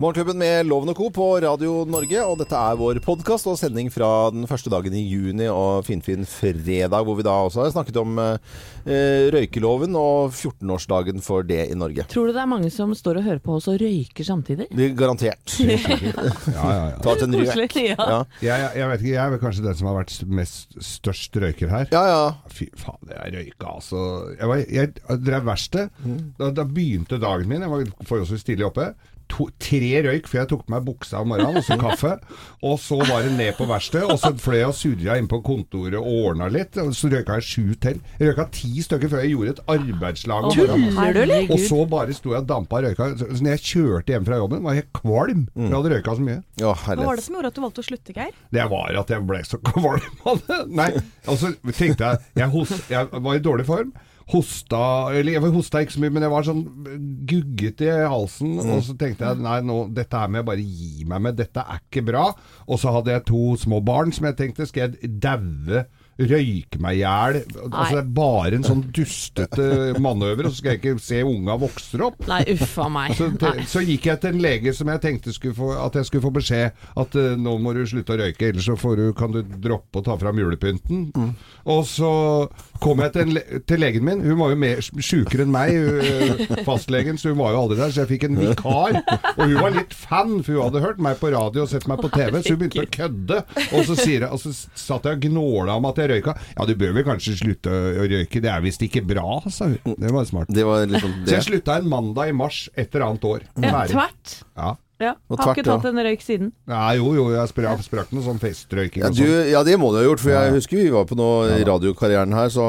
Morgenklubben med Loven og Co. på Radio Norge. Og dette er vår podkast og sending fra den første dagen i juni og finfin fredag, hvor vi da også har snakket om eh, røykeloven og 14-årsdagen for det i Norge. Tror du det er mange som står og hører på oss og røyker samtidig? Det er Garantert. Ja, ja, ja. Ta en røyk. Koselig. Ja. Ja. Jeg, jeg, jeg vet ikke, jeg er vel kanskje den som har vært mest størst røyker her. ja, ja. Fy faen, jeg røyka altså Jeg, var, jeg drev verksted. Da, da begynte dagen min. Jeg var forholdsvis tidlig oppe. To, tre røyk før jeg tok på meg buksa om morgenen, og så kaffe. Og så var det ned på verkstedet, og så fløy jeg og surra inn på kontoret og ordna litt. Og så røyka jeg sju til. Jeg røyka ti stykker før jeg gjorde et arbeidslag om morgenen. Tuller? Og så bare sto jeg og dampa røyka. Så så når jeg kjørte hjem fra jobben, var jeg helt kvalm. Jeg hadde røyka så mye. Hva var det som gjorde at du valgte å slutte, Geir? Det var at jeg ble så kvalm av det. Nei, og så tenkte jeg jeg, hos, jeg var i dårlig form. Hosta Eller jeg hosta ikke så mye, men jeg var sånn guggete i halsen. Og så tenkte jeg nei, nå, dette her må jeg bare gi meg med. Dette er ikke bra. Og så hadde jeg to små barn som jeg tenkte skal jeg daue. Røyke meg i hjel. Altså, det er bare en sånn dustete manøver, og så skal jeg ikke se unga vokser opp. Nei, uffa meg. Så, te, så gikk jeg til en lege som jeg tenkte skulle få, at jeg skulle få beskjed at uh, nå må du slutte å røyke, ellers så får du, kan du droppe å ta fram julepynten. Og så kom jeg til, le- til legen min. Hun var jo mer sjukere enn meg, hun, eh, fastlegen, så hun var jo aldri der. Så jeg fikk en vikar. Og hun var litt fan, for hun hadde hørt meg på radio og sett meg på TV, så hun begynte å kødde. Og så, sier jeg, og så satt jeg og gnåla om at jeg røyka. Ja, du bør vel kanskje slutte å røyke, det er visst ikke bra, sa hun. Det var smart. Det var liksom Så det. jeg slutta en mandag i mars et eller annet år. Ja, tvert. Ja. Ja. Og Har ikke tatt en røyk siden. ja, jo, jo, jeg sprakk, sprakk noe sånn festrøyking Ja, du, sånn. ja, det må du ha gjort. For jeg husker vi var på noe i radiokarrieren her, så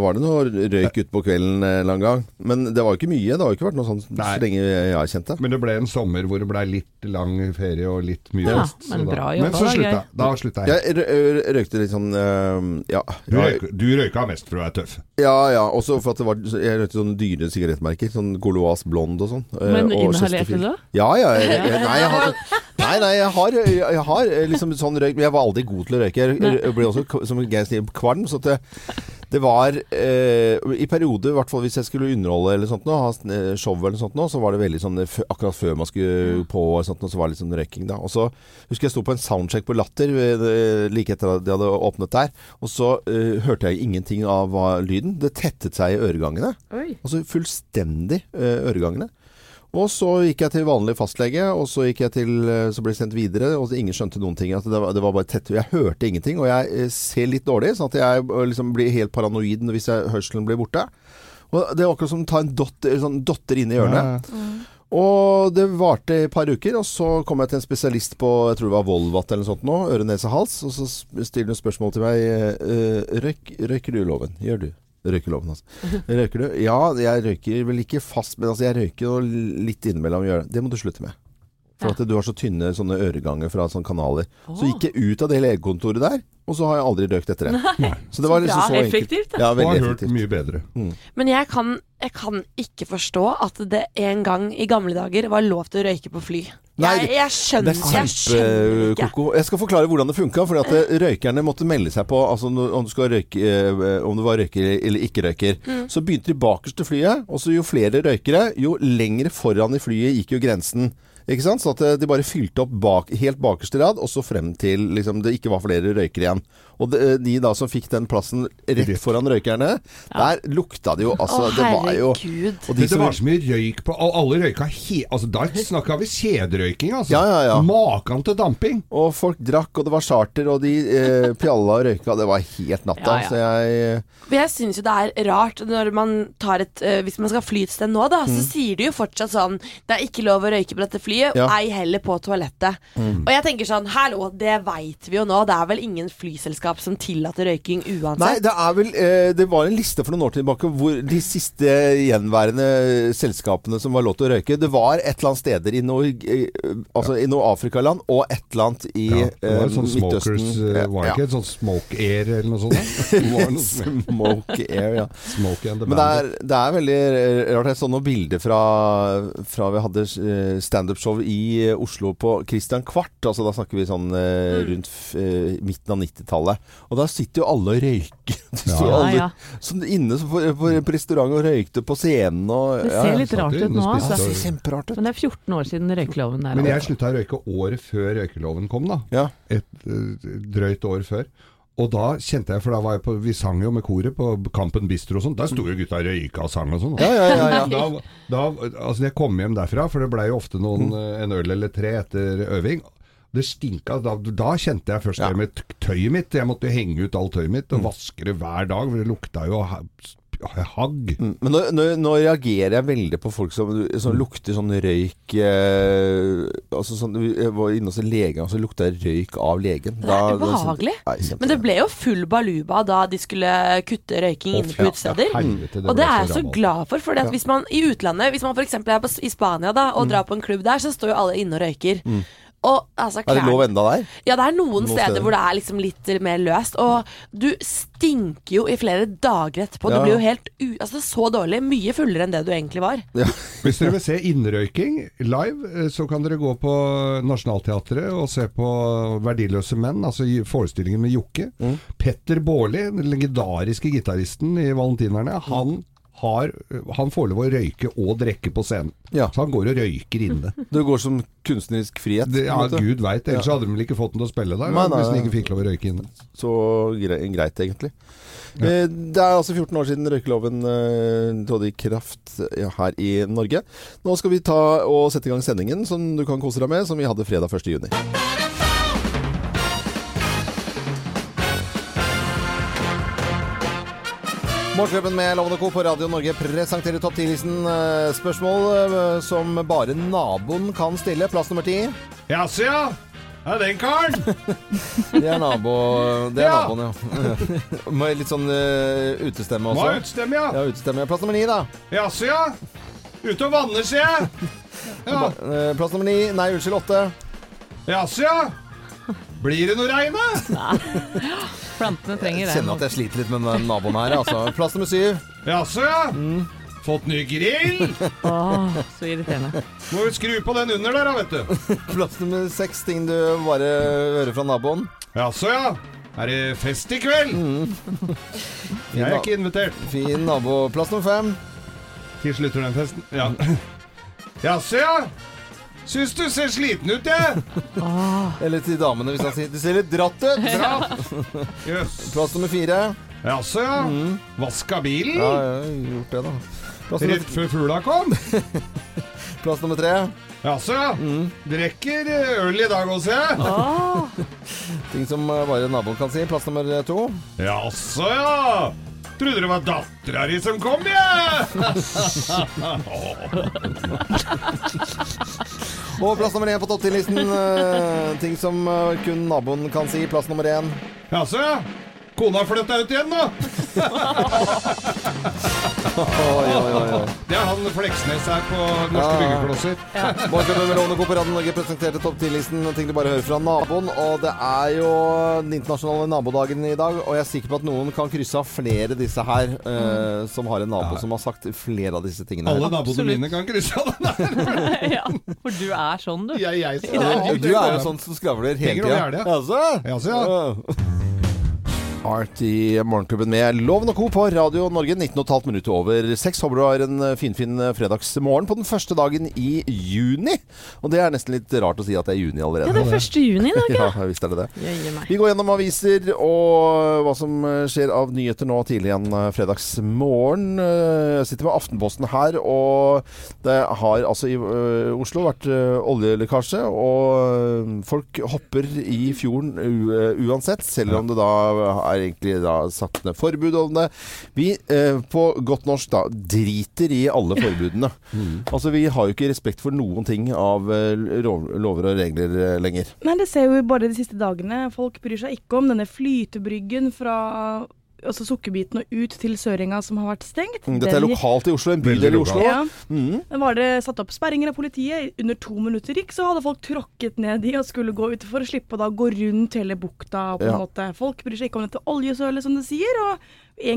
var det noe røyk utpå kvelden en eller annen gang. Men det var jo ikke mye. Det har jo ikke vært noe sånn så lenge jeg har kjent det. Men det ble en sommer hvor det ble litt lang ferie og litt mye Ja, fest. så men bra jobba, Men så slutta jeg. Da slutta jeg. Jeg røykte litt sånn øh, ja. Du, røyk, du røyka mest for å være tøff. ja, ja. Også for at det var Jeg røykte sånne dyre sigarettmerker. Sånn Goloas Blond og sånn. øh, Men inhalerte du det? Ja, ja. Jeg, jeg, nei, jeg har, nei, nei, jeg har, jeg har eh, liksom sånn røyk Men jeg var aldri god til å røyke. Jeg, ble også, som Geir sier, kvalm. Så at det, det var eh, I perioder, i hvert fall hvis jeg skulle underholde eller sånt nå, ha eh, show eller sånt nå, så var det veldig sånn eh, akkurat før man skulle på og sånt så var det litt sånn røyking da. Og så husker jeg sto på en soundcheck på Latter like etter at de hadde åpnet der, og så eh, hørte jeg ingenting av lyden. Det tettet seg i øregangene. Oi. Altså fullstendig øregangene. Og så gikk jeg til vanlig fastlege, og så gikk jeg til eh, Så ble jeg sendt videre, og ingen skjønte noen ting. At det, var, det var bare tett. Jeg hørte ingenting, og jeg eh, ser litt dårlig, sånn at jeg eh, liksom blir helt paranoid hvis jeg, hørselen blir borte. Og det var akkurat som å ta en dotter, sånn dotter inn i ørene. Og det varte et par uker, og så kom jeg til en spesialist på jeg tror det var Volvat eller noe sånt nå, øre, nese, hals. Og så stiller hun spørsmål til meg. Røyk, røyker du loven? Gjør du? Røykeloven, altså. Røyker du? Ja, jeg røyker vel ikke fast, men altså jeg røyker litt innimellom. Det må du slutte med. For Ja. at du har så tynne sånne øreganger fra sånne kanaler. Så gikk jeg ut av det legekontoret der, og så har jeg aldri røykt etter det. Så det var liksom så, så enkelt. Effektivt. Ja, Og veldig har hørt mye bedre. Men jeg kan, jeg kan ikke forstå at det en gang i gamle dager var lov til å røyke på fly. Nei, jeg, jeg Det skjønner, er jeg skjønner ikke. kjempekoko. Jeg skal forklare hvordan det funka. For at eh, røykerne måtte melde seg på altså, om, du skal røyke, eh, om du var røyker eller ikke røyker. Mm. Så begynte de bakerst til flyet, og så jo flere røykere, jo lengre foran i flyet gikk jo grensen. Ikke sant? Så at eh, de bare fylte opp bak, helt bakerste rad, og så frem til liksom, det ikke var flere røykere igjen. Og de, de da som fikk den plassen rett foran røykerne, der lukta det jo altså Å, Det var jo de det som- var så mye røyk på og Alle røyka he... Altså, da snakka vi kjederøyking, altså. Ja, ja, ja. Makan til damping. Og folk drakk, og det var charter, og de eh, pjalla og røyka. Det var helt natta. Ja, ja. Så jeg Men jeg syns jo det er rart når man tar et eh, Hvis man skal fly et sted nå, da, så sier de jo fortsatt sånn Det er ikke lov å røyke på dette flyet, Ja. ei heller på toalettet. Og jeg tenker sånn Hallo, det veit vi jo nå. Det er vel ingen flyselskap som tillater røyking Nei, uansett. det er vel eh, Det var en liste for noen år tilbake hvor de siste gjenværende selskapene som var lov til å røyke Det var et eller annet steder i noe eh, Altså i noe Afrikaland og et eller annet i Ja, det var eh, sånn sånt smokers eh, Var det ikke et sånt smoke air eller noe sånt? Det var noe Smoke air, ja. Smoke and the det er, det er veldig rart. Jeg så noen bilder fra, fra vi hadde eh, standup-show i eh, Oslo på Christian Kvart. Altså da snakker vi sånn eh, rundt eh, midten av 90-tallet. Og da sitter jo alle og røyker. De Ja. står Ja, alle ja. sånn inne på, på, på restaurant og røykte på scenen og Det ser ja. litt rart ut nå, Ja, altså. det ser kjemperart ut. Men det er 14 år siden røykeloven der. Men jeg altså. slutta å røyke året før røykeloven kom, da. Ja. Et eh, drøyt år før. Og da kjente jeg, for da var jeg på Vi sang jo med koret på Kampen Bistro og sånn. Der sto jo gutta og røyka og sang og sånn. Ja, ja, ja, ja. Da, da, altså jeg kom hjem derfra, for det blei jo ofte noen, eh, en øl eller tre etter øving. Det stinka. Da, da kjente jeg først Ja. det med tøyet mitt. Jeg måtte henge ut alt tøyet mitt og vaske det hver dag, for det lukta jo hagg. Mm, Men nå, nå, nå reagerer jeg veldig på folk som, som lukter sånn røyk eh, Altså sånn Jeg var inne hos en lege, og så lukta jeg røyk av legen. Det er ubehagelig. Nei, Men det ble jo full baluba da de skulle kutte røyking inne på utesteder. helvete, det Og det er jeg så glad for. For hvis man i utlandet, hvis man f.eks. er på, i Spania da og drar på en klubb der, så står jo alle inne og røyker. Og altså Er det lov enda der? Ja, det er noen, Noen steder, steder. hvor det er liksom litt mer løst. Og du stinker jo i flere dager etterpå. Ja. Du blir jo helt u... Altså, så dårlig. Mye fullere enn det du egentlig var. Hvis dere vil se innrøyking live, eh, så kan dere gå på Nationaltheatret og se på Verdiløse menn, altså forestillingen med Jokke. Petter Baarli, den legendariske gitaristen i Valentinerne, han har, han får lov å røyke og drikke på scenen. Ja. Så han går og røyker inne. Det går som kunstnerisk frihet. Det, ja. Gud veit. Ellers hadde de vel ikke fått den til å spille der, Nei, nei, hvis de ikke fikk lov å røyke inne. Så greit, egentlig. Eh, Det er altså 14 år siden røykeloven eh, trådte i kraft ja, her i Norge. Nå skal vi ta og sette i gang sendingen som du kan kose deg med, som vi hadde fredag 1. Morgenklubben med Lovende Co. på Radio Norge presenterer topp 10-listen. eh, Spørsmål eh, som bare naboen kan stille. Plass nummer ti. Jaså, ja! Ja, den karen! Det er, nabo, det er Ja. naboen, ja. Med litt sånn uh, utestemme også. er utestemme, ja? Ja, utestemme. Plass nummer ni, da. Jaså, ja! Ute og vanner, sier jeg! Ja. Plass nummer ni. Nei, unnskyld, åtte. Jaså, ja! Blir det noe regn, da? Plantene trenger det. kjenner at jeg sliter litt med den naboen her. Altså. Plass nummer syv. Jaså, ja! Fått ny grill? Åh, så irriterende. Må jo skru på den under der, da, vet du. Plass nummer seks. Ting du bare hører fra naboen. Jaså, ja. Er det fest i kveld? Jeg er ikke invitert. Fin nabo. Plass nummer fem. Til slutter den festen. Ja. Jaså, ja. Syns du ser sliten ut, jeg. Eller til damene, hvis han sier Du ser litt dratt ut. Jøss. Plass nummer fire. Jaså, ja. Vaska bilen? Ja, jeg har gjort det, da. Plass Rett nummer, før fugla kom? plass nummer tre. Jaså, ja. Drikker øl i dag også, jeg. Åh, Ting som eh, bare naboen kan si. Plass nummer to. Jaså, ja. Trodde det var dattera di som kom, jeg. Og plass nummer én på topp 10-listen. eh, ting som eh, kun naboen kan si. Plass nummer én. Jaså, ja. Kona flytta ut igjen, da. Oi, oi, oi, oi. Det er han Fleksnes her på Norske Ja. Byggeklosser. Morgenklubben med Lovende Co Norge presenterte topp 10-listen. Ting du bare hører fra naboen. Og det er jo den internasjonale nabodagen i dag. Og jeg er sikker på at noen kan krysse av flere disse her eh, som har en nabo som har sagt flere av disse tingene. Alle naboene mine kan krysse av den der. ja, for du er sånn, du. Jeg, jeg, Ja, du er jo sånn som skravler hele tida. ja. Jaså? Jaså, ja. Ja. Art i Morgenklubben med Loven og Co. på Radio Norge. 19,5 minutter over seks. Håper du har en finfin fredagsmorgen på den første dagen i juni. Og det er nesten litt rart å si at det er juni allerede. Ja, det er 1. juni i dag, ja. Ja, visst er det det. Vi går gjennom aviser og hva som skjer av nyheter nå tidlig en eh, fredagsmorgen. Eh, Jeg sitter med Aftenposten her, og det har altså i eh, Oslo vært eh, oljelekkasje. Og eh, folk hopper i fjorden eh, uansett, selv om det da er egentlig da satt ned forbud om det. Vi eh, på godt norsk da driter i alle forbudene. Altså Vi har jo ikke respekt for noen ting av eh, lover og regler eh, lenger. Nei, det ser vi bare de siste dagene. Folk bryr seg ikke om denne flytebryggen fra altså sukkerbitene ut til Sørenga som har vært stengt. Mm, Dette er lokalt i Oslo, en bydel i. Oslo. Ja, Mm. var det satt opp sperringer av politiet. Under to minutter gikk, så hadde folk tråkket ned i og skulle gå ut for å slippe å da gå rundt hele bukta. på en Ja. måte. Folk bryr seg ikke om dette oljesølet, som det sier. Og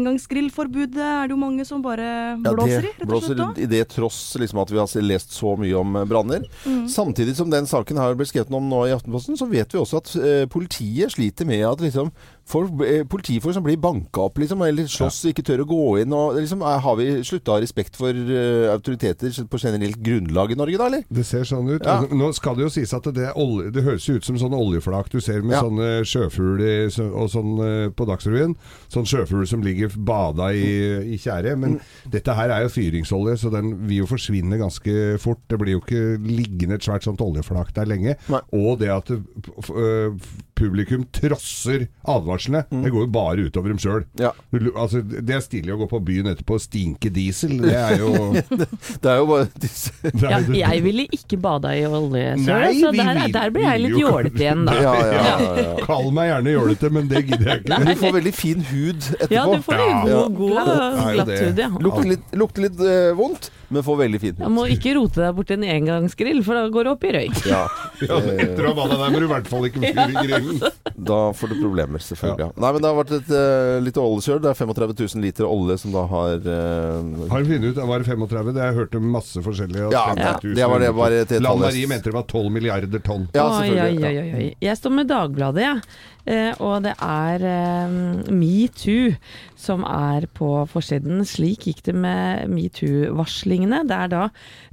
Engangsgrillforbudet er det jo mange som bare blåser i, det rett og blåser i det tross liksom, at vi har lest så mye om eh, branner. Mm. Samtidig som den saken har blitt skrevet om nå i Aftenposten, så vet vi også at eh, politiet sliter med at liksom, folk, eh, politifolk som blir banka opp liksom, eller slåss, ikke tør å gå inn. Og, liksom, har vi slutta å ha respekt for uh, autoriteter på generelt grunnlag i Norge da, eller? Det ser sånn ut. Ja. Nå skal det jo sies at det, er olje, det høres ut som sånn oljeflak du ser med Ja. sånne sjøfugl og sånn eh, på Dagsrevyen. Sånn sjøfugl som ligger bada i, i tjære. Men dette her er jo fyringsolje, så den vil jo forsvinne ganske fort. Det blir jo ikke liggende et svært sånt oljeflak der lenge. Nei. Og det at eh, publikum trosser advarslene, det går jo bare utover dem sjøl. Ja. Altså, det er stilig å gå på byen etterpå og stinke diesel. Det er jo Det er jo bare disse Ja, jeg ville ikke bada i oljesøl, så der, der ble jeg litt jålete igjen, da. Ja, ja, ja, ja. Kall meg gjerne jålete, men det gidder jeg ikke. Men du får veldig fin hud etterpå. Ja, du får en Ja. god, god glatt hud, ja. Lukter litt, lukte litt uh, vondt, men får veldig fin hud. må ikke rote deg borti en engangsgrill, for da går det opp i røyk. Ja, Ja, etter å ha bada der må du i hvert fall ikke fyre i grillen. da får du problemer, selvfølgelig. Ja. Nei, men det har vært et uh, lite oljekjør. Det er 35 000 liter olje som da har uh, Har du funnet ut, var det 35? Det jeg hørte masse forskjellig. at Ja, det var det bare til Lan. Marie mente det var 12 milliarder tonn. Ja, selvfølgelig. oi, oi, oi. Jeg står med Dagbladet, jeg. Eh, og det er eh, metoo som er på forsiden. Slik gikk det med metoo-varslingene. Det er da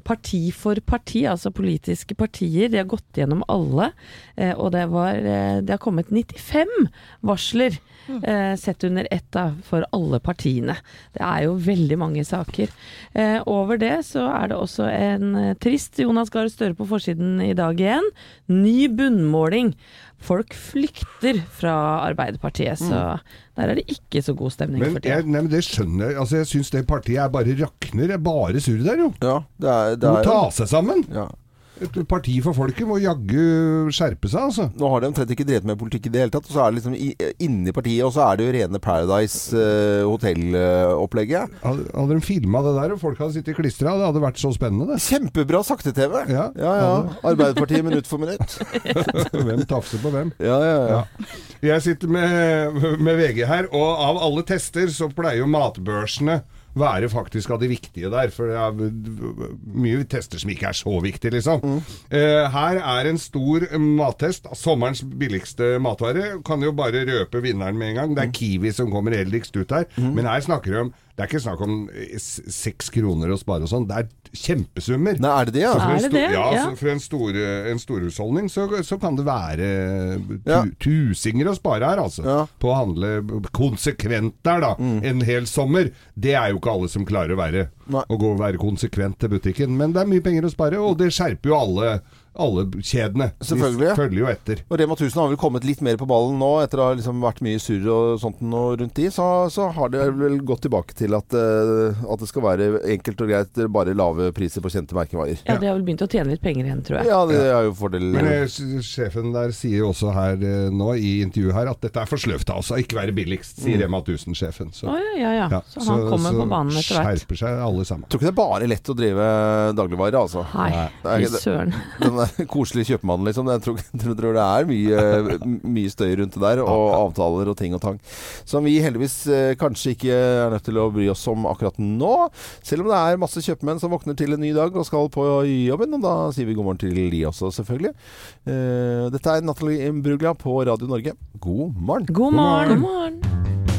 parti for parti, altså politiske partier. De har gått gjennom alle. Eh, og det, var, eh, det har kommet 95 varsler. Eh, sett under ett da, for alle partiene. Det er jo veldig mange saker. Eh, over det så er det også en eh, trist Jonas Gahr Støre på forsiden i dag igjen. Ny bunnmåling. Folk flykter fra Arbeiderpartiet, så der er det ikke så god stemning Men, for tida. nei, men det skjønner jeg. Altså, jeg syns det partiet er bare rakner. Det er bare surr der, jo. Ja, det er, De det må er ta seg sammen. ja. Et parti for folket må jaggu skjerpe seg, altså. Nå har de omtrent ikke drevet med politikk i det hele tatt. Og så er det liksom inni partiet, og så er det jo rene Paradise uh, hotellopplegget. Hadde, hadde de filma det der, og folk hadde sittet klistra, det hadde vært så spennende, det. Kjempebra sakte-TV. Ja. ja, ja. Arbeiderpartiet minutt for minutt. Hvem tafser på hvem? Ja, ja, ja. Ja. Jeg sitter med, med VG her, og av alle tester så pleier jo matbørsene være faktisk av de viktige der. For det er mye tester som ikke er så viktige, liksom. Eh, her er en stor mattest. Sommerens billigste matvare. Kan jo bare røpe vinneren med en gang. Det er Kiwi som kommer heldigst ut her. Men her snakker vi om Det er ikke snakk om eh, seks kroner å spare og sånn. Det er kjempesummer. Nei, er det det, ja? For en det sto- Ja, Ja. så for en, stor, en storhusholdning så, så kan det være tu, Ja. tusinger å spare her, altså. Ja. På å handle konsekvent der, da. En hel sommer. Det er jo ikke alle som klarer å være. Nei. Å gå og være konsekvent til butikken. Men det er mye penger å spare, og det skjerper jo alle, alle kjedene. Selvfølgelig. De følger jo etter. Og Rema 1000 har vel kommet litt mer på ballen nå, etter å ha liksom vært mye surr og sånt Og rundt de. Så, så har det vel gått tilbake til at, eh, at det skal være enkelt og greit, bare lave priser på kjente merkevarer. Ja, de har vel begynt å tjene litt penger igjen, tror jeg. Ja, det er jo fordel. Men eh, sjefen der sier jo også her eh, nå i intervjuet her at dette er for sløvt av oss ikke være billigst, sier Rema 1000-sjefen. Så, Oh, ja, ja, ja. ja, Så han kommer så på banen etter hvert. Så skjerper seg alle sammen. Tror ikke det er bare lett å drive dagligvare, altså. Nei, Nei, fy søren. Den der koselige kjøpmannen, liksom. Jeg tror, tror, tror det er mye, mye støy rundt det der, og avtaler og ting og tang. Som vi heldigvis eh, kanskje ikke er nødt til å bry oss om akkurat nå. Selv om det er masse kjøpmenn som våkner til en ny dag og skal på jobben. Og da sier vi god morgen til de også, selvfølgelig. Eh, dette er Natalie Imbruglia på Radio Norge. God morgen. God morgen. morgen. God morgen.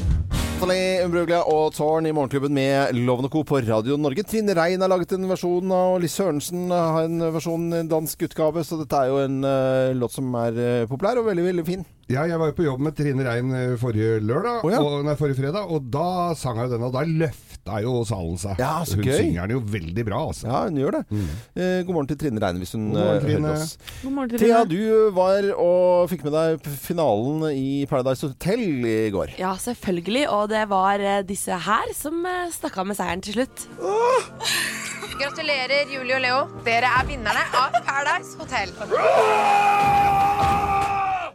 Natalie Umbruglia og Tårn i Morgenklubben med Loven og Co. på Radio Norge. Trine Rein har laget en versjon, og Liss Sørensen har en versjon, en dansk utgave. Så dette er jo en uh, låt som er uh, populær og veldig, veldig fin. Ja, jeg var jo på jobb med Trine Rein eh, forrige lørdag, oh, ja. og, nei, forrige fredag, og da sang hun den, og da løfta jo salen seg. Ja, så hun gøy. synger den jo veldig bra, altså. Ja, hun gjør det. Eh, god morgen til Trine Reine, hvis hun morgen, eh, hører oss. God morgen Trine. Thea, du var og fikk med deg finalen i Paradise Hotel i går. Ja, selvfølgelig. Og det var eh, disse her som eh, stakk av med seieren til slutt. Gratulerer, Julie og Leo. Dere er vinnerne av Paradise Hotel.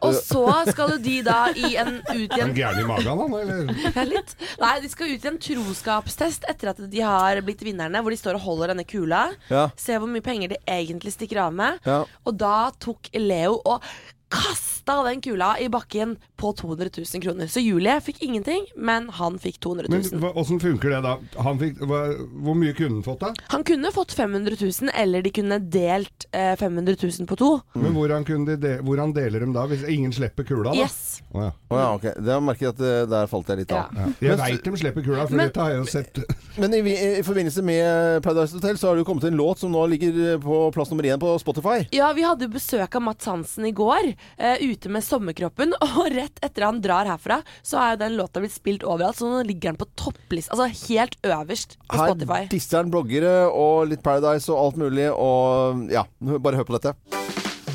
Og så skal jo de da i en, ut i en gæren i magen, han, eller? Ja, litt. Nei, de skal ut i en troskapstest etter at de har blitt vinnerne, hvor de står og holder denne kula. Ja. Se hvor mye penger de egentlig stikker av med. Ja. Og da tok Leo og kasta den kula i bakken på 200 000 kroner. Så Julie fikk ingenting, men han fikk 200 Men 000. hva- åssen funker det da? Han fikk, hva, hvor mye kunne han fått da? Han kunne fått 500 000, eller de kunne delt eh, 500 000 på to. Men hvordan, kunne de de, hvordan deler de da, hvis ingen slipper kula da? Yes. Oh, ja. Oh, ja, ok. Det har merket at eh, der falt jeg litt av. Ja. Jeg Men- veit de slipper kula, for Men- dette har jeg jo sett. Men i, i forbindelse med Paradise Hotel så har det jo kommet en låt som nå ligger på plass nummer én på Spotify. Ja, vi hadde besøk av Mats Hansen i går, eh, ute med sommerkroppen. Og rett etter han drar herfra, så er jo den låta blitt spilt overalt, så nå ligger den på topplista. Altså helt øverst på Her Spotify. disser han bloggere og litt Paradise og alt mulig, og ja, bare hør på dette.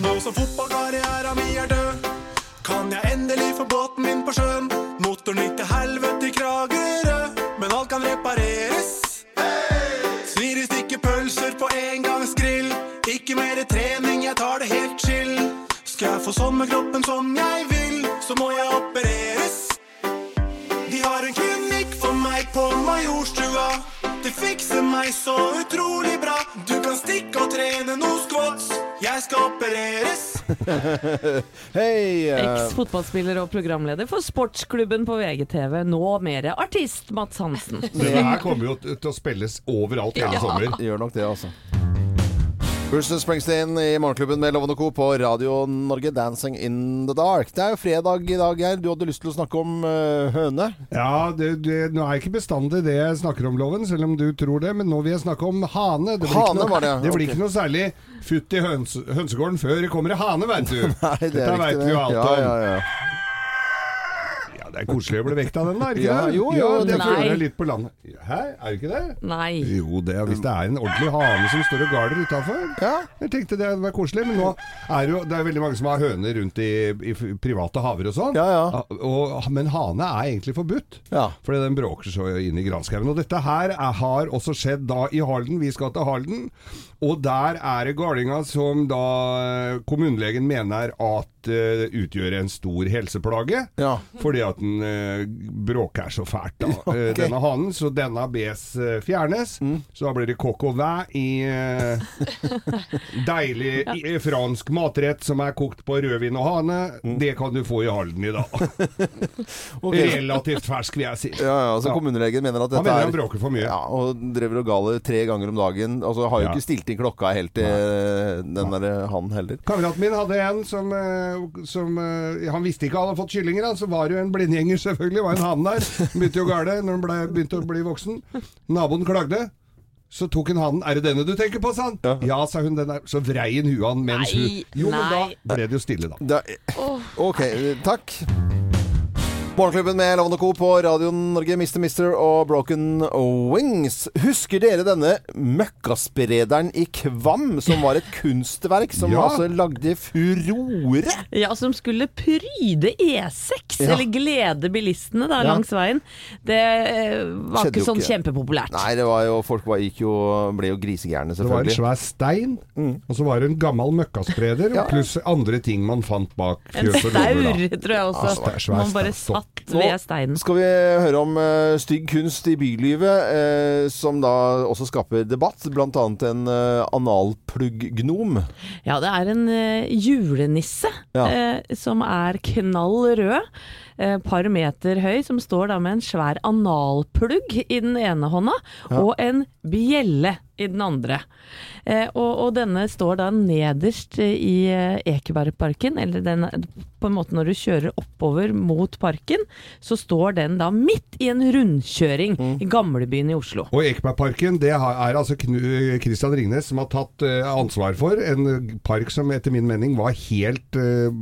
Nå som fotballkarrieren min er død, kan jeg endelig få båten min på sjøen. Skal jeg få sommerkroppen som jeg vil, så må jeg opereres. De har en klinikk for meg på Majorstua. De fikser meg så utrolig bra. Du kan stikke og trene noe squats. Jeg skal opereres. Hei! Uh... Eks-fotballspiller og programleder for sportsklubben på VGTV. Nå mer artist Mats Hansen. Det her kommer jo til å spilles overalt hele sommer. Gjør nok det, altså. Bruce Springsteen i Morgenklubben med Lovende Co. på Radio Norge, 'Dancing in the Dark'. Det er jo fredag i dag, Geir. Du hadde lyst til å snakke om uh, høne. Ja, det, det, nå er ikke bestandig det jeg snakker om, Loven, selv om du tror det. Men nå vil jeg snakke om hane. Det blir, Hane ikke, noe, det, det blir okay. ikke noe særlig futt i høns, hønsegården før det kommer ei hane, veit du. Nei, det Dette er vet riktig. vi jo alt ja, om. ja, ja. Det er koselig å bli vekt av den, da. Ikke Ja, det? jo, jo, det føler jeg litt på landet. Hæ, er det ikke det? Nei. Jo, det er, hvis det er en ordentlig hane som står og galer utafor. Ja. Jeg tenkte det var koselig, men nå er jo det er veldig mange som har høner rundt i, i private haver og sånn. Ja, ja. Og, men hane er egentlig forbudt. Ja. Fordi den bråker så inn i granskauen. Og dette her er, har også skjedd da i Halden. Vi skal til Halden. Og der er det galinga som da eh, kommunelegen mener at eh, utgjøre en stor helseplage. Ja. Fordi at den uh, bråker så fælt, da, Okay. Ok. denne hanen. Så denne bes eh, fjernes. Så da blir det coq au vin i eh, deilig i, fransk matrett som er kokt på rødvin og hane. Det kan du få i Halden i dag. okay. Relativt fersk, vil jeg si. Ja, ja, så Ja. kommunelegen mener at dette Han mener er han bråker for mye. Ja, og driver og galer tre ganger om dagen. Altså har jo Ja. ikke stilt inn klokka helt til den der han heller. Kameraten min hadde en som, eh, som eh, Han visste ikke han hadde fått kyllinger, så var det jo en blindgjenger, selvfølgelig. Det var en han der. Begynte jo gale når han ble, begynte å bli voksen. Naboen klagde. Så tok hun hanen. 'Er det denne du tenker på', sa han. Ja, sa hun. Den er. Så vrei hun huet han mens hun Nei, Jo, men da ble det jo stille, da. Da, ok, takk. Morgenklubben med Lovende Co. på Radio Norge, Mr. Mister og Broken Wings. Husker dere denne møkkasprederen i Kvam, som var et kunstverk som Ja. altså lagde furore? Ja, som skulle pryde E6, Ja. eller glede bilistene da, Ja. langs veien. Det eh, var Skjedde ikke sånn ikke. kjempepopulært. Nei, det var jo, folk var, gikk jo, ble jo grisegærne, Det var en svær stein, og så var det en gammel møkkaspreder, Ja. pluss andre ting man fant bak fjøs og lommer, En staur, tror jeg også. Ja, svær Man bare staur. Satt ved steinen. Skal vi høre om uh, stygg kunst i bylivet, uh, som da også skaper debatt. Blant annet en uh, analplugg-gnom. Ja, det er en eh, julenisse Ja. eh, som er knall rød. eh, par meter høy, som står da med en svær analplugg i den ene hånda, og en bjelle i den andre. Eh, og, og denne står da nederst eh, i eh, Ekebergparken, eller den på en måte når du kjører oppover mot parken, så står den da midt i en rundkjøring i gamlebyen i Oslo. Og Ekebergparken det er altså Kristian Ringnes som har tatt eh, ansvar for. En park som etter min mening var helt, eh,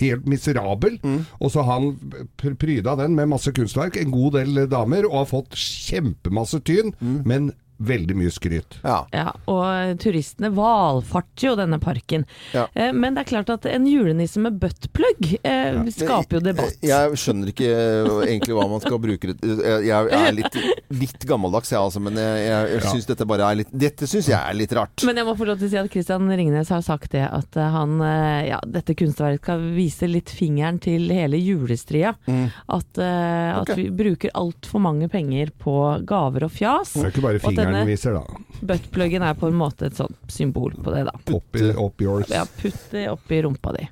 helt miserabel. Og så har han pryda den med masse kunstverk, en god del damer, og har fått kjempemasse tyn, men veldig mye skryt. Ja. Ja, og turistene valfarter jo denne parken. Ja. Eh, Men det er klart at en julenisse med buttplug eh, skaper jo debatt. Jeg skjønner ikke eh, egentlig hva man skal bruke det Jeg jeg er litt, litt gammeldags, jeg altså, men jeg, jeg, syns dette bare er litt Dette syns jeg er litt rart. Men jeg må få lov til å si at Christian Ringnes har sagt det, at eh, han, eh, ja, dette kunstverket skal vise litt fingeren til hele julestria. At, uh, okay. at vi bruker altfor mange penger på gaver og fjas. Det er ikke bare fingeren fingeren viser, da. buttpluggen er på en måte et sånt symbol på det, da. Up, opp up yours. Ja, putt det oppi rumpa di.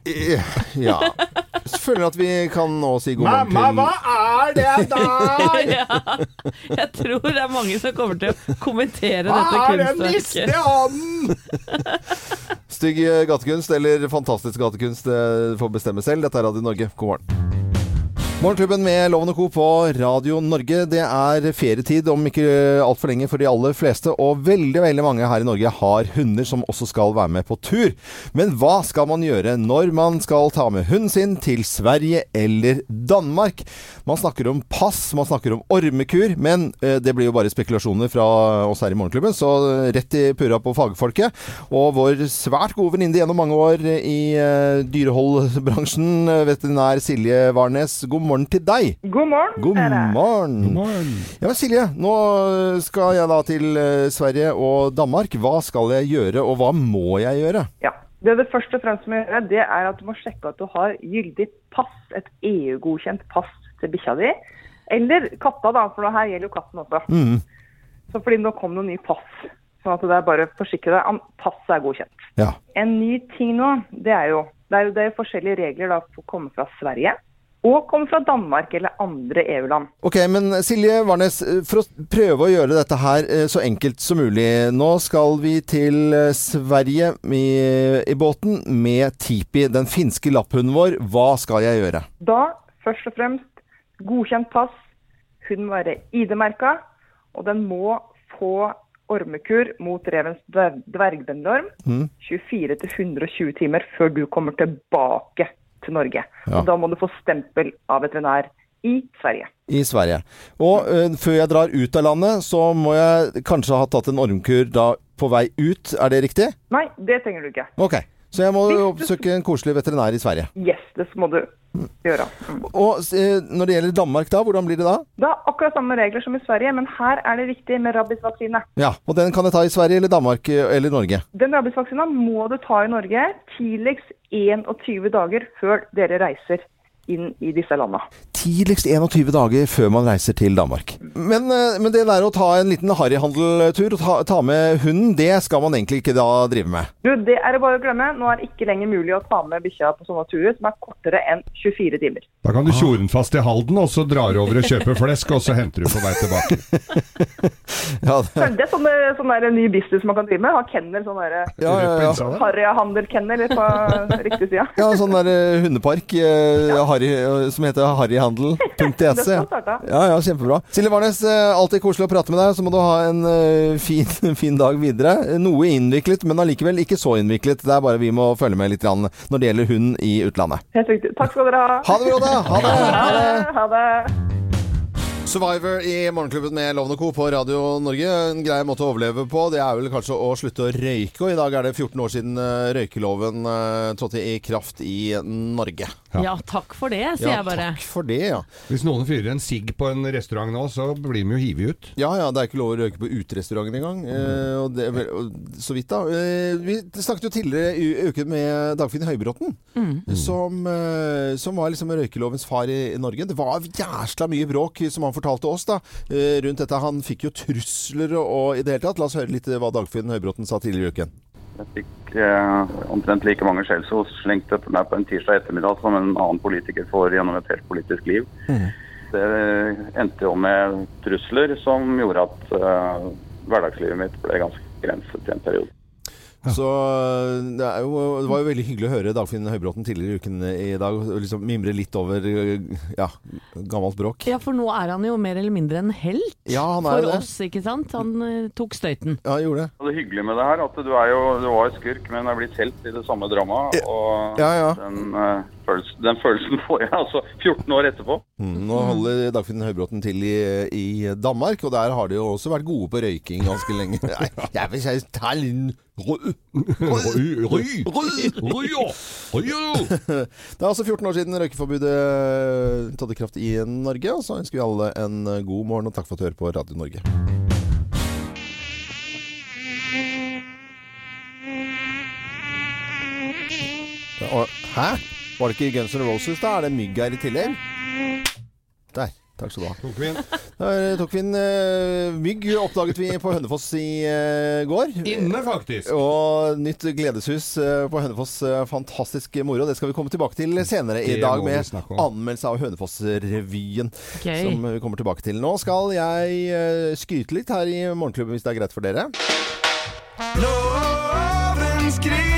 Ja. Så føler jeg at vi kan nå si god morgen Mamma, til hva er det der? ja, jeg tror det er mange som kommer til å kommentere Hva dette er den kunstverket. liste? Stygg gatekunst eller fantastisk gatekunst. Det får bestemme selv. Dette er Radio Norge. God morgen. Morgenklubben med Loven og Co. på Radio Norge. Det er ferietid om ikke altfor lenge for de aller fleste, og veldig veldig mange her i Norge har hunder som også skal være med på tur. Men hva skal man gjøre når man skal ta med hunden sin til Sverige eller Danmark? Man snakker om pass, man snakker om ormekur, men eh, det blir jo bare spekulasjoner fra oss her i Morgenklubben, så rett i purra på fagfolket. Og vår svært gode venninne gjennom mange år i eh, dyreholdbransjen, eh, veterinær Silje Warnes. God morgen til deg. God morgen. God dere. morgen. Ja, Silje, nå skal jeg da til eh, Sverige og Danmark. Hva skal jeg gjøre, og hva må jeg gjøre? Ja. Det du først og fremst må gjøre, det er at du må sjekke at du har gyldig pass, et EU-godkjent pass til bikkja di. Eller katta, da, for her gjelder jo katten også. Mm. Så fordi nå kom det ny pass. Sånn at det er bare å forsikre deg om passet er godkjent. Ja. En ny ting nå, det er jo det er jo det er forskjellige regler da for å komme fra Sverige og kommer fra Danmark eller andre EU-land. Ok, men Silje Warnes, eh, for å prøve å gjøre dette her eh, så enkelt som mulig. Nå skal vi til eh, Sverige i, i båten med Tipi, den finske lapphunden vår. Hva skal jeg gjøre? Da, først og fremst, godkjent pass. Hun må være ID-merka, og den må få ormekur mot revens dver- dvergbendorm Mm. 24-120 timer før du kommer tilbake til Norge. Ja. Og da må du få stempel av veterinær i Sverige. I Sverige. Og eh, før jeg drar ut av landet, så må jeg kanskje ha tatt en ormkur da på vei ut. Er det riktig? Nei, det trenger du ikke. Ok. Så jeg må oppsøke en koselig veterinær i Sverige. Yes, det må du gjøre. Mm. Og eh, når det gjelder Danmark da, hvordan blir det da? Det er akkurat samme regler som i Sverige, men her er det viktig med rabiesvaksine. Ja, og den kan jeg ta i Sverige eller Danmark eh, eller Norge? Den rabiesvaksina må du ta i Norge tidligst 21 dager før dere reiser inn i disse landa. Tidligst 21 dager før man reiser til Danmark. Men, eh, men det der å ta en liten harryhandeltur og ta, ta med hunden, det skal man egentlig ikke da drive med. Du, det er det bare å glemme. Nå er det ikke lenger mulig å ta med bikkja på sånne turer som er kortere enn 24 timer. Da kan du tjore den fast i Halden, og så drar du over og kjøper flesk, og så henter du på vei tilbake. Ja, det, Det er sånn, der ny business man kan drive med. Ha kennel, sånn derre ja, ja, ja. Harryhandelkennel på riktig side. ja sånn der eh, hundepark eh, Harry, eh, som heter harryhandel.se. Det skal. Ja, ja, kjempebra. Silje Warnes, eh, alltid koselig å prate med deg. Så må du ha en eh, fin, fin dag videre. Noe innviklet, men allikevel ikke så innviklet. Det er bare vi må følge med litt når det gjelder hund i utlandet. Helt riktig. Takk skal dere ha. Ha det bra, da! Ha det! Ha det. Ha det. Survivor i Morgenklubben med Lovende Co. på Radio Norge. En grei måte å overleve på, det er vel kanskje å slutte å røyke. Og i dag er det 14 år siden eh, røykeloven eh, trådte i kraft i Norge. Ja, takk for det, sier Ja, jeg bare. takk for det, ja. Hvis noen fyrer en sigg på en restaurant nå, så blir de jo hivet ut. Ja ja, det er ikke lov å røyke på uterestauranten engang. Eh, og det, er og så vidt, da. Eh, vi snakket jo tidligere i uken med Dagfinn Høybråten, som, eh, som var liksom røykelovens far i, i Norge. Det var jæsla mye bråk, som han fortalte oss, da, eh, rundt dette. Han fikk jo trusler og, i det hele tatt. La oss høre litt hva Dagfinn Høybråten sa tidligere i uken. Jeg fikk eh, omtrent like mange skjellsord slengt etter meg på en tirsdag ettermiddag som en annen politiker får gjennom et helt politisk liv. Det endte jo med trusler som gjorde at eh, hverdagslivet mitt ble ganske grenset i en periode. Så eh, det, er jo, det var jo veldig hyggelig å høre Dagfinn Høybråten tidligere i uken i dag. Liksom mimre litt over ja, gammelt bråk. Ja, for nå er han jo mer eller mindre en helt Ja, han er for det. oss, ikke sant? Han eh, tok støyten. Ja, gjorde det. Og det hyggelige med det her at du er jo du var skurk, men er blitt helt i det samme dramaet. Og Ja, ja. Den, eh, følelsen, den følelsen får jeg altså 14 år etterpå. Mm, nå holder Dagfinn Høybråten til i, i Danmark, og der har de jo også vært gode på røyking ganske lenge. Nei, jeg vil si ta en liten rø- rø- røy- Det er altså 14 år siden røykeforbudet tatt i kraft i Norge, og så ønsker vi alle en god morgen, og takk for at du hører på Radio Norge. Hæ? Var det ikke Guns N' Roses da? Er det mygg her i tillegg? Der. Takk skal du ha. Tok vi inn. Der tok vi inn uh, mygg, oppdaget vi på Hønefoss i uh, går. Inne, faktisk. Og nytt gledeshus uh, på Hønefoss. eh, Fantastisk moro. Det skal vi komme tilbake til senere i dag med anmeldelse av Hønefoss-revyen. Okay. Som vi kommer tilbake til. Nå skal jeg eh, skryte litt her i Morgenklubben, hvis det er greit for dere. Loven skryter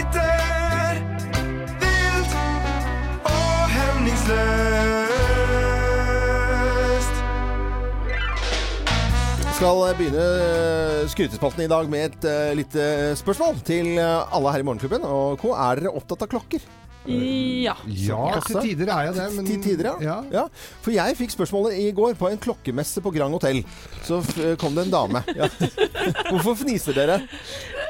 Skal begynne eh, skrytespalten i dag med et uh, lite spørsmål til eh, alle her i Morgenklubben. Og hvor er dere opptatt av klokker? Ja. Ja, til tider er jeg det, men Til tider, ja. ja. For jeg fikk spørsmålet i går på en klokkemesse på Grand Hotell. Så f kom det en dame. Ja. Hvorfor fniser dere?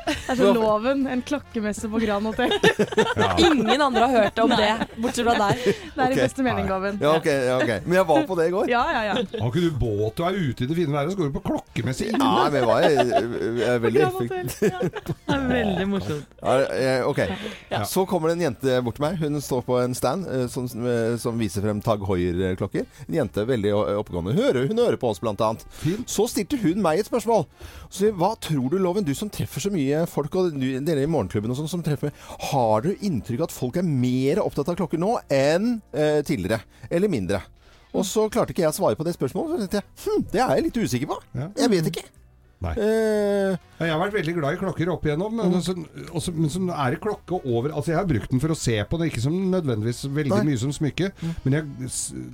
Altså så loven. En klokkemesse på Grand Hotell. Ingen andre har hørt om det, bortsett fra deg. Det er okay. i beste mening, loven. Ja, okay. ja, ok. Men jeg var på det i går. Ja, ja, ja. Har ikke du båt og er ute i det fine været, så går du på klokkemesse inne? Ja, men var jeg, jeg, veldig. Det er veldig morsomt. ja, eh, Ok. Så kommer det en jente bort til meg. Hun står på en stand eh, som, som viser frem Tag Hoier-klokker. En jente veldig oppegående. Hun hører, hun hører på oss, blant annet. Så stilte hun meg et spørsmål. Så, sier, hva tror du, Loven, du som treffer så mye folk, og dere i morgenklubben og sånn som treffer Har du inntrykk av at folk er mer opptatt av klokker nå enn eh, tidligere? Eller mindre? Og så klarte ikke jeg å svare på det spørsmålet. Så tenkte jeg hm, det er jeg litt usikker på. Jeg vet ikke. Eh, Jeg har vært veldig glad i klokker opp igjennom, Mm. men, så, også, men så er det klokke over Altså Jeg har brukt den for å se på den, ikke som nødvendigvis veldig Nei. Mm. mye som smykke. Men jeg,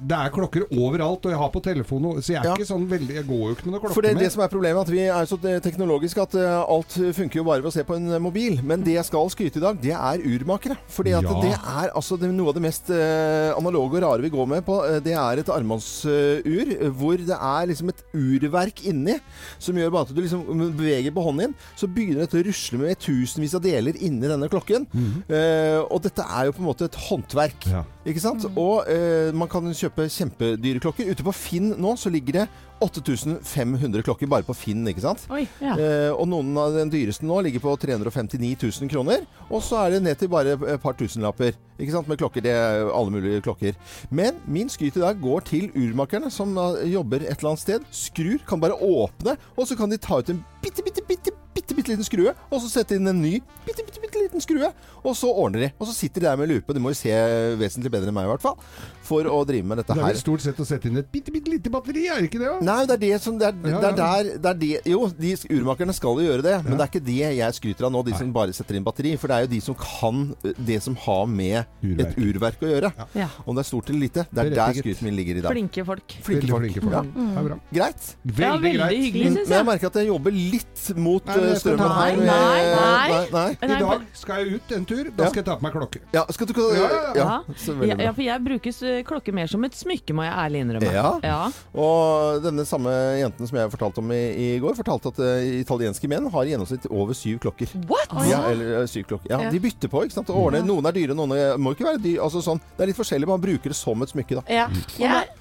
det er klokker overalt, og jeg har på telefonen, så jeg er Ja. ikke sånn veldig Jeg går jo ikke med noen klokke For det, mer. det som er problemet, at vi er så te- teknologiske at eh, alt funker jo bare ved å se på en eh, mobil. Men det jeg skal skryte i dag, det er urmakere. Fordi at Ja. det er altså det, noe av det mest eh, analoge og rare vi går med på. eh, det er et armbåndsur hvor det er liksom et urverk inni som gjør bare at du liksom beveger på hånden din, så begynner dette å rusle med tusenvis av deler inni denne klokken. Eh, og dette er jo på en måte et håndverk. Ja. Ikke sant? Og eh, man kan kjøpe kjempedyre klokker. Ute på Finn nå så ligger det 8500 klokker bare på Finn, ikke sant? Oi. Ja. Eh, og noen av den dyreste nå ligger på 359 000 kroner. Og så er det ned til bare et par tusenlapper. Ikke sant? Med klokker. Det er alle mulige klokker. Men min skryt i dag går til urmakerne som jobber et eller annet sted. Skrur. Kan bare åpne, og så kan de ta ut en bitte, bitte, bitte, bitte, bitte liten skrue. Og så sette inn en ny bitte, bitte, bitte liten skrue. Og så ordner de. Og så sitter de der med lupe. De må jo se vesentlig bedre enn meg, i hvert fall. For å drive med dette her. Det er vel stort sett å sette inn et bitte, bitte lite batteri, er det ikke det? da? Nei, det er det som det er, Ja, det er der det er det, Jo, de urmakerne skal jo gjøre det, men det er ikke det jeg skryter av nå, de som bare setter inn batteri. For det er jo de som kan det som har med Urverk. et urverk å gjøre. Ja. Om det er stort eller lite. Det er der skrytet skryten min ligger i dag. Flinke folk. Flinke folk. flinke folk. Ja. Bra. Greit. Veldig, Ja, veldig greit. hyggelig, Men syns jeg jeg. merker at jeg jobber litt mot Nei, eh, strømmen her. Nei, med- nei, nei, nei. I dag skal jeg ut en tur. Da skal jeg ta på meg klokke. Ja, skal du Ja, ja, ja, ja, for jeg bruker s- klokke mer som et smykke, må jeg ærlig innrømme. Ja. Ja. Og denne samme jenten som jeg fortalte om i, i går, fortalte at uh, italienske menn har i gjennomsnitt over syv klokker. What? Ja, eller eh, syv klokker. Ja, Ja. De bytter på, ikke sant. Og ordner. Noen er dyre, noen er, må ikke være dyre. Altså sånn. Det er litt forskjellig. Man bruker det som et smykke, da. Ja.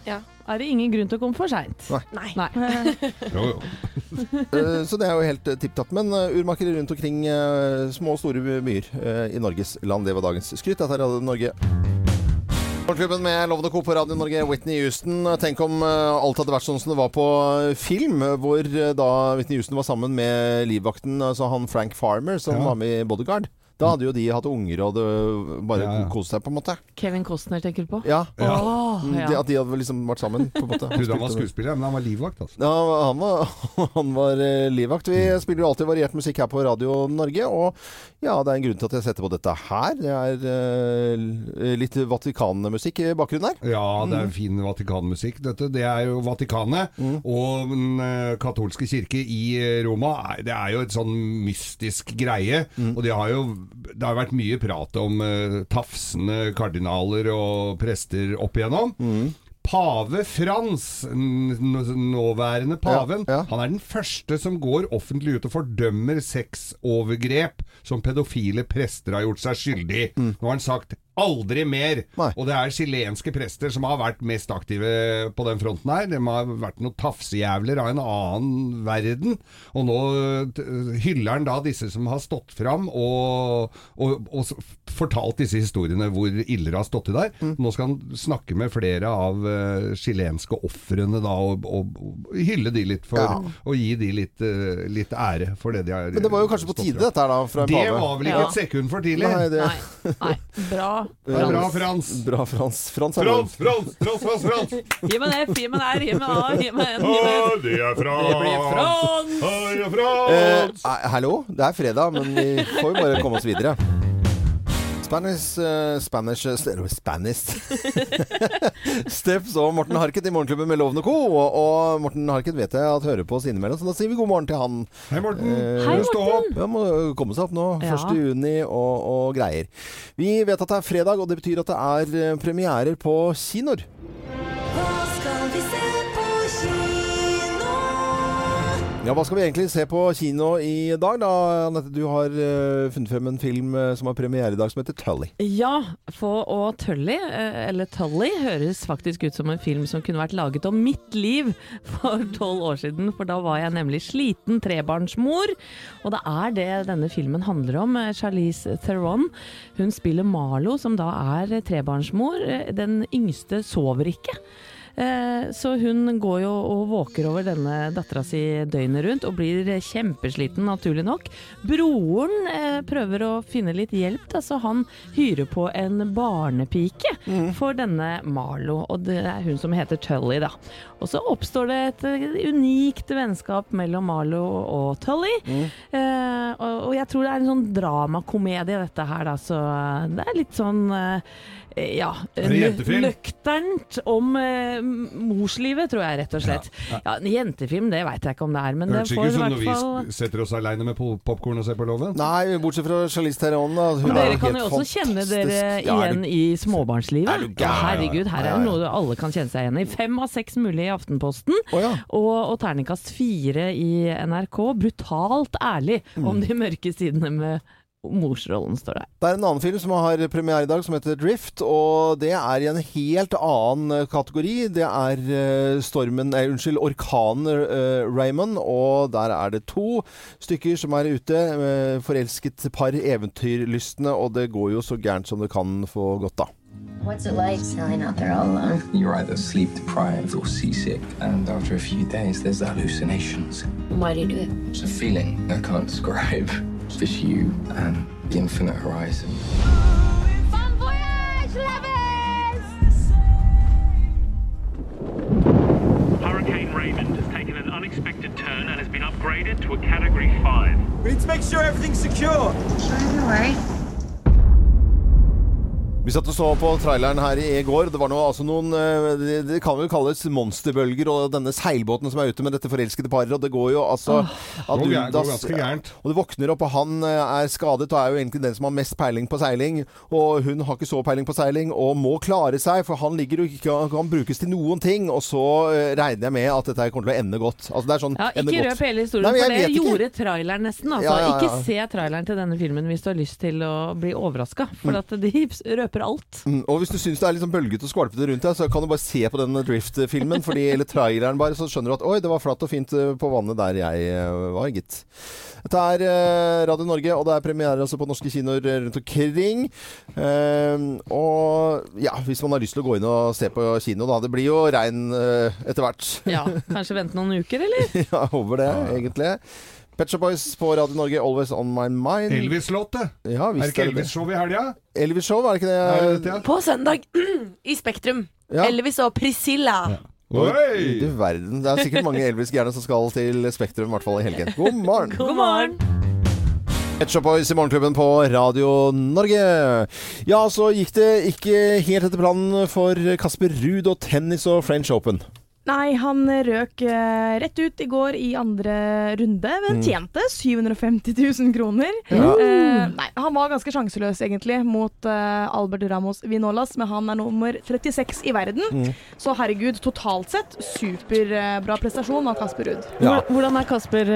ja. Er det ingen grunn til å komme for seint? Nei. Nei. Jo, jo. Eh, Så det er jo helt eh, tipp tapp. Men eh, urmakere rundt omkring små og store byer i Norges land, det var dagens skryt. Dette er Radio Norge. Morgenklubben med Lovende Co. på Radio Norge, Whitney Houston. Tenk om alt hadde vært sånn som det var på film, hvor da Whitney Houston var sammen med livvakten, altså han Frank Farmer, som Ja. var med i Bodyguard. Da hadde jo de hatt unger og hadde bare Ja, ja. kost seg, på en måte. Kevin Costner tenker du på? Ja. Ja. Mm, ja. De, at de hadde liksom vært sammen, på en måte. Han, han var skuespiller, men han var livvakt. Altså. Ja, han var, han var eh, livvakt. Vi spiller jo alltid variert musikk her på Radio Norge, og ja, det er en grunn til at jeg setter på dette her. Det er uh, litt Vatikanmusikk i bakgrunnen her. Ja, det Mm. er fin Vatikanmusikk. Dette det er jo Vatikanet Mm. og den uh, katolske kirke i Roma. Det er jo et sånn mystisk greie. Mm. Og det har jo, det har vært mye prat om uh, tafsende kardinaler og prester opp igjennom. Mm. Pave Frans, nåværende paven, Ja, ja. han er den første som går offentlig ut og fordømmer sexovergrep som pedofile prester har gjort seg skyldig i. Mm. Nå har han sagt Aldri mer! Nei. Og det er chilenske prester som har vært mest aktive på den fronten her. De har vært noen tafsejævler av en annen verden. Og nå hyller han da disse som har stått fram og, og, og fortalt disse historiene hvor ille det har stått til der. Mm. Nå skal han snakke med flere av uh, chilenske ofrene da, og, og, hylle de litt for Ja. Og gi de litt, eh, litt ære for det de har Men det var jo kanskje på tide dette her da, fra Det var vel ikke Ja. et sekund for tidlig? Nei, det, Nei, nei. Bra. Bra, Frans. bra Frans. Frans er Frans, Frans, Frans, Frans, Frans! Gi meg en F, gi meg en R, gi meg en A, gi meg en. Å, det er Frans! Det blir Frans! Eh, eh, hallo, det er fredag, men vi får jo bare komme oss videre. Spanish uh, Spanish uh, Spanish Steps og Morten Harket i Morgenklubben med Loven og Co. Og, og Morten Harket vet jeg at hører på oss innimellom, så da sier vi god morgen til han. Hei, Morten. Eh, Hei, stå Morten. opp. Ja, må komme seg opp nå. Ja. 1. juni og, og greier. Vi vet at det er fredag, og det betyr at det er eh, premierer på kinoer. Ja, Hva skal vi egentlig se på kino i dag, da? Anette, du har uh, funnet frem en film uh, som har premiere i dag, som heter Tully. Ja, for og Tully, uh, eller Tully, høres faktisk ut som en film som kunne vært laget om mitt liv for tolv år siden. For da var jeg nemlig sliten trebarnsmor. Og det er det denne filmen handler om. Charlize Theron, hun spiller Marlo, som da er trebarnsmor. Den yngste sover ikke. Eh, Så hun går jo og våker over denne dattera si døgnet rundt og blir kjempesliten, naturlig nok. Broren eh, prøver å finne litt hjelp, da, så han hyrer på en barnepike for denne Marlo. Og det er hun som heter Tully, da. Og så oppstår det et eh, unikt vennskap mellom Marlo og Tully. Eh, og, og jeg tror det er en sånn dramakomedie, dette her, da. Så det er litt sånn eh, ja, Er nøkternt om eh, morslivet, tror jeg rett og slett. Ja, en Jentefilm, det veit jeg ikke om det er, men det Hørtes får ikke i ut som når vi fall setter oss aleine med popkorn og ser på Loven. Nei, bortsett fra Charlize Theron. Da. Hun er dere kan helt jo også kjenne dere Ja, er du- igjen i småbarnslivet. Herregud, her er det noe alle kan kjenne seg igjen i. Fem av seks mulig i Aftenposten, oh, ja. og, og terningkast fire i NRK. Brutalt ærlig Mm. om de mørke sidene med morsrollen, står det. Det er en annen film som har premiere i dag, som heter Drift. Og det er i en helt annen eh, kategori. Det er eh, stormen nei, Unnskyld, orkanen uh, Raymond. Og der er det to stykker som er ute. Uh, forelsket par, eventyrlystne. Og det går jo så gærent som det kan få gått, da. What's it like sailing out there all alone? You're either sleep deprived or seasick, and after a few days, there's hallucinations. Why do you do it? It's a feeling I can't describe. It's just you and the infinite horizon. Hurricane Raymond has taken an unexpected turn and has been upgraded to a Category 5. We need to make sure everything's secure. Don't worry. Vi satt og så på traileren her i går. Det var noe, altså noen eh, det, det kan vel kalles monsterbølger og denne seilbåten som er ute med dette forelskede paret. Og det går jo altså ad Går gæ- går ganske gærent. Og du våkner opp, og han eh, er skadet og er jo egentlig den som har mest peiling på seiling. Og hun har ikke så peiling på seiling og må klare seg, for han ligger jo ikke kan brukes til noen ting. Og så eh, regner jeg med at dette kommer til å ende godt. Altså det er sånn Ja, ikke røp hele historien, Nei, for det ikke. gjorde traileren nesten. Altså. Ja, ja, ja. Ikke se traileren til denne filmen hvis du har lyst til å bli overraska, for at de røper alt. Mm, og hvis du syns det er litt sånn bølgete og skvalpete rundt deg, så kan du bare se på den Drift-filmen, eller traileren bare, så skjønner du at oi, det var flatt og fint eh, på vannet der jeg eh, var, gitt. Dette er eh, Radio Norge, og det er premiere altså på norske kinoer rundt omkring. Eh, og ja, hvis man har lyst til å gå inn og se på kino, da. Det blir jo regn eh, etter hvert. Ja, Kanskje vente noen uker, eller? ja, over det, egentlig. Pet Shop Boys på Radio Norge, Always On My Mind. Elvis-låtet. Ja, Er det ikke det det. Elvis-show i helga? Elvis-show, er det ikke det? Er det ja? På søndag i Spektrum. Ja. Elvis og Priscilla. Oi! Du verden. Det er sikkert mange Elvis-gærne som skal til Spektrum, i hvert fall i helgen. God morgen. God morgen! Pet Shop Boys i Morgenklubben på Radio Norge. Ja, så gikk det ikke helt etter planen for Kasper Ruud og tennis og French Open. Nei, han røk uh, rett ut i går i andre runde, men Mm. tjente 750 000 kroner. Ja. Uh, nei, han var ganske sjanseløs egentlig mot uh, Albert Ramos Vinolas, men han er nummer 36 i verden. Mm. Så herregud, totalt sett superbra prestasjon av Kasper Ruud. Ja. Hvordan er Kasper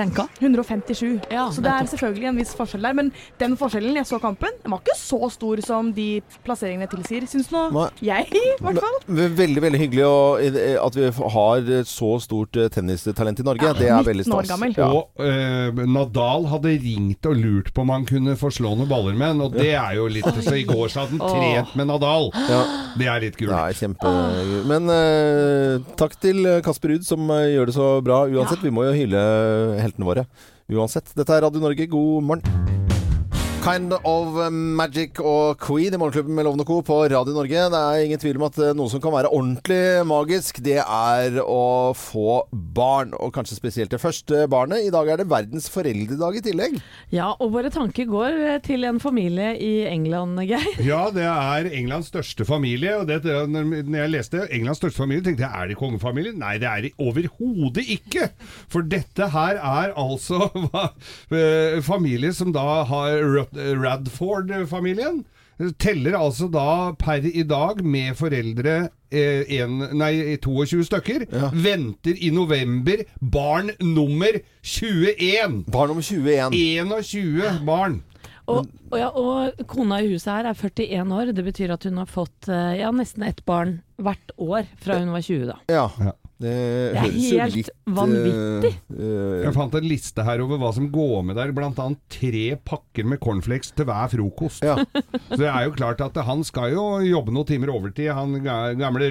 ranka? 157. Ja, så det er selvfølgelig en viss forskjell der. Men den forskjellen jeg så kampen, den var ikke så stor som de plasseringene tilsier, syns nå jeg, i hvert fall. Veldig veldig hyggelig å, at vi har så stort eh, tennistalent i Norge. Ja, det er veldig 19 år stas. Ja. Og eh, Nadal hadde ringt og lurt på om han kunne få slå noen baller med han, og det er jo litt Så i går så hadde han trent med Nadal. Ja. Det er litt kult. Er kjempe... Men eh, takk til Kasper Ruud som eh, gjør det så bra uansett. Vi må jo hylle heltene våre uansett. Dette er Radio Norge, god morgen. Kind of Magic og Queen i Morgenklubben med Lovende Co. på Radio Norge. Det er ingen tvil om at eh, noe som kan være ordentlig magisk, det er å få barn. Og kanskje spesielt det første barnet. I dag er det verdens foreldredag i tillegg. Ja, og våre tanker går eh, til en familie i England, Geir. Ja, det er Englands største familie. Og det, når jeg leste Englands største familie, tenkte jeg er det kongefamilien? Nei, det er det overhodet ikke! For dette her er altså eh, familie som da har Radford-familien. Teller altså da per i dag med foreldre eh, en, nei, 22 stykker. Venter i november barn nummer 21! Barn nummer 21. 21 barn. Og, og, ja, og kona i huset her er 41 år. Det betyr at hun har fått eh, ja, nesten ett barn hvert år fra hun var 20, da. Ja. Ja. Det, Det er høres helt litt, vanvittig. eh, Jeg fant en liste her over hva som går med der, blant annet tre pakker med cornflakes til hver frokost. Ja. Så det er jo klart at han skal jo jobbe noen timer overtid, han gamle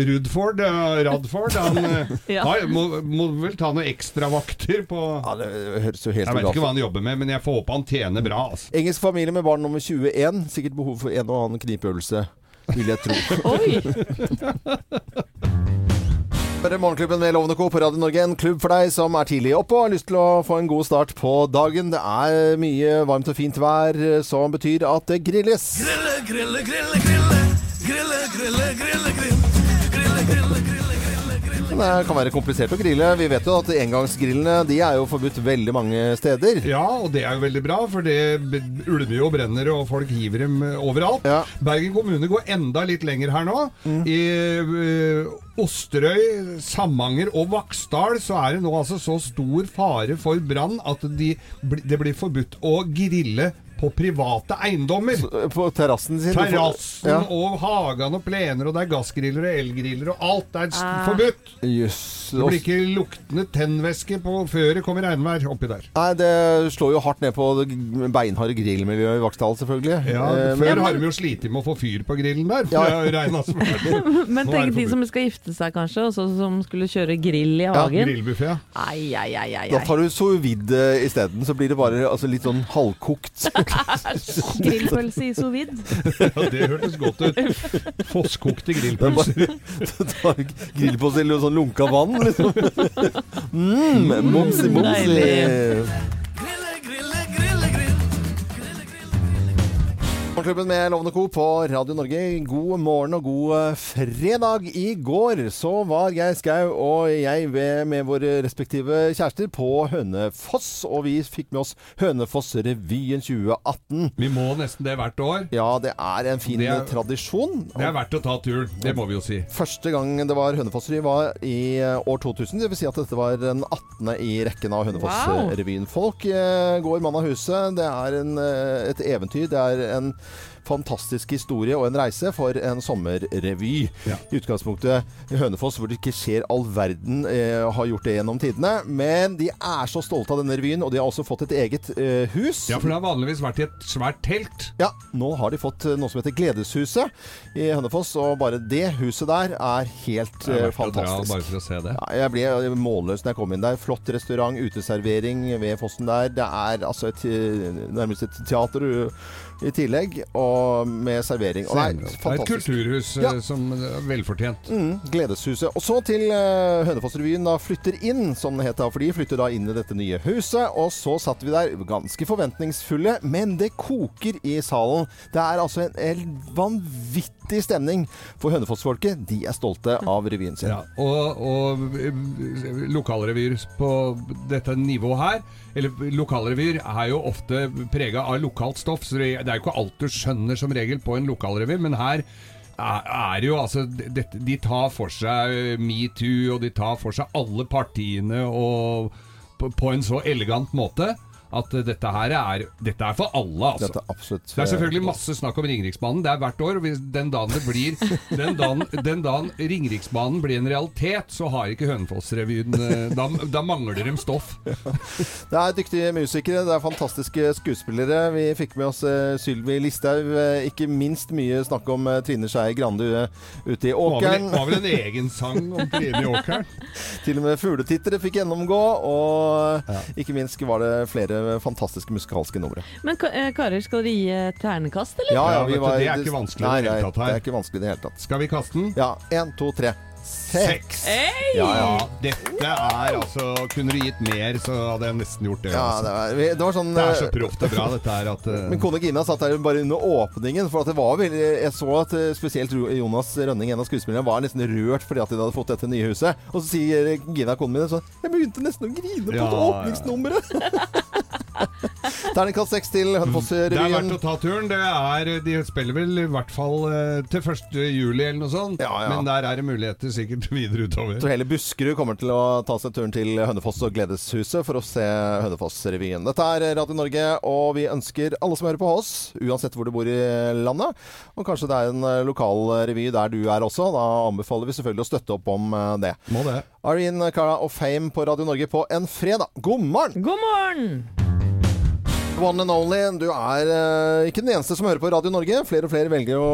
Rudford, eh, Radford. Han Ja. har- må, må vel ta noen ekstravakter på ja, det høres jo helt Jeg vet ikke hva han jobber med, men jeg får håpe han tjener bra. Altså. Engelsk familie med barn nummer 21. Sikkert behov for en og annen knipøvelse, vil jeg tro. Oi! Bare Morgenklubben med Lovende Co. på Radio Norge. En klubb for deg som er tidlig oppe og har lyst til å få en god start på dagen. Det er mye varmt og fint vær, eh, som betyr at det grilles. Grille, grille, grille, grille. Grille, grille, grille. Grille, Det kan være komplisert å grille. Vi vet jo at engangsgrillene de er jo forbudt veldig mange steder. Ja, og det er jo veldig bra, for det ulmer jo og brenner, og folk hiver dem overalt. Ja. Bergen kommune går enda litt lenger her nå. I eh, Osterøy, Samanger og Vaksdal så er det nå altså så stor fare for brann at de, det blir forbudt å grille på private eiendommer. På terrassen sin. Terrassen Ja. og hagen og plener, og det er gassgriller og elgriller og alt. Er Ah. forbudt! Yes. Det blir ikke luktende tennvæske før det kommer regnvær oppi der. Nei, det slår jo hardt ned på det beinharde grillmiljøet i Vaksdal, selvfølgelig. Ja, før Før men- har de jo slitt med å få fyr på grillen der. Ja. regnet Men tenk de som skal gifte seg, kanskje, og som skulle kjøre grill i Ja, hagen. grillbuffé. Ai, ai, ai, ai, Da tar du sous vide isteden, så blir det bare altså, litt sånn halvkokt. Grillpølse i sous vide. Ja, det hørtes godt ut. Fosskokte grillpølser. Grillpølse i sånn lunka vann, liksom. Mm, momsi, momsi. Grille, grille, grille, grill. Morgenklubben med Lovende Co. på Radio Norge. God morgen og god eh, fredag. I går så var Geir Skau og jeg ved, med våre respektive kjærester på Hønefoss. Og vi fikk med oss Hønefoss-revyen 2018. Vi må nesten det hvert år. Ja, det er en fin Det er- tradisjon. Det er verdt å ta turen. Det må vi jo si. Første gang det var Hønefoss-revy var i eh, år 2000. Det vil si at dette var den 18. i rekken av Hønefoss-revyen. Folk eh, går mann av huset. Det er en, et eventyr. Det er en fantastisk historie og en reise for en sommerrevy. Ja. I utgangspunktet Hønefoss, hvor det ikke skjer all verden, eh, har gjort det gjennom tidene. Men de er så stolte av denne revyen, og de har også fått et eget eh, hus. Ja, for det har vanligvis vært i et svært telt. Ja, nå har de fått eh, noe som heter Gledeshuset i Hønefoss, og bare det huset der er helt eh, dra fantastisk. bare for å se det. Ja, jeg ble målløs når jeg kom inn der. Flott restaurant, uteservering ved fossen der. Det er altså et, eh, nærmest et teater i tillegg. Og med servering. Og det Det er et fantastisk. kulturhus eh, Ja. som er velfortjent. Mm, Gledeshuset. Og så til uh, Hønefoss-revyen da flytter inn, som det het da. For de flytter da inn i dette nye huset. Og så satt vi der ganske forventningsfulle, men det koker i salen. Det er altså en vanvittig stemning. For Hønefoss-folket, de er stolte av revyen sin. Ja, og, og eh, lokalrevyer på dette nivået her, eller lokalrevyer, er jo ofte prega av lokalt stoff, så det det er jo ikke alt du skjønner som regel på en lokalrevy, men her er det jo altså dette, De tar for seg metoo, og de tar for seg alle partiene og på, på en så elegant måte at eh, dette her er, dette er for alle, altså. Dette er absolutt Det er selvfølgelig masse snakk om Ringeriksbanen. Det er hvert år. hvis Den dagen det blir Den dagen, den dagen Ringeriksbanen blir en realitet, så har ikke Hønefoss-revyen eh, da, da mangler de stoff. Det er dyktige musikere, det er fantastiske skuespillere. Vi fikk med oss uh, Sylvi Listhaug. eh, ikke minst mye snakk om eh, Trine Skei Grande ute i Det var vel, var vel en egen sang om Trine i åkeren? Til og med fugletittere fikk gjennomgå, og ikke minst var det flere fantastiske musikalske numre. Men eh, karer, skal dere gi eh, ternekast, eller? Ja, ja, vi var- det er ikke vanskelig Nei, nei. Det er ikke vanskelig i det hele tatt. Skal vi kaste den? Ja. Én, to, tre. Seks! Hey! Ja, ja. Dette er altså Kunne du gitt mer, så hadde jeg nesten gjort det. Ja, altså. det, var, det var sånn Det er så eh, proft og bra, dette her, at uh... Min kone Gina satt der bare under åpningen. For at det var veldig Jeg så at eh, spesielt Jonas Rønning, en av skuespillerne, var nesten rørt fordi at de hadde fått dette nye huset. Og så sier Gina, konen min, sånn Jeg begynte nesten å grine på Ja, ja. åpningsnummeret! Terningkast seks til Det er verdt å ta turen. Det er, de spiller vel i hvert fall eh, til 1. juli eller noe sånt. Ja, ja. Men der er det muligheter sikkert videre utover. Så hele Buskerud kommer til å ta seg turen til Hønefoss og Gledeshuset for å se Hønefoss-revyen. Dette er Radio Norge, og vi ønsker alle som hører på oss, uansett hvor du bor i landet, og kanskje det er en eh, lokal revy der du er også, da anbefaler vi selvfølgelig å støtte opp om eh, det. Må det. Irene Cara og Fame på Radio Norge på en fredag. God morgen! God morgen! One and only, du er uh, ikke den eneste som hører på Radio Norge. Flere og flere velger å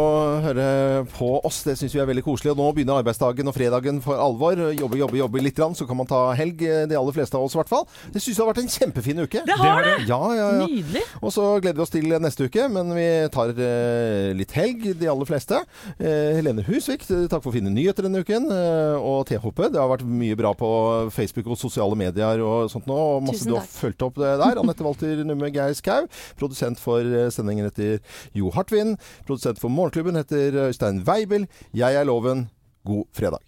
høre på oss. Det syns vi er veldig koselig. Og nå begynner arbeidsdagen og fredagen for alvor. Jobbe, jobbe, jobbe litt, grann, så kan man ta helg. eh, De aller fleste av oss, i hvert fall. Det syns jeg har vært en kjempefin uke. Det har det! Ja, ja, ja. Nydelig. Og så gleder vi oss til neste uke, men vi tar uh, litt helg, de aller fleste. Uh, Helene Husvik, takk for fine nyheter denne uken. Og T-Hoppe. Det har vært mye bra på Facebook og sosiale medier og sånt nå. Og masse Tusen du har fulgt opp det der. Anette Walter Numme Geir Skau. Produsent for eh, sendingen heter Jo Hartvin. Produsent for Morgenklubben heter Øystein Weibel. Jeg er Loven. God fredag.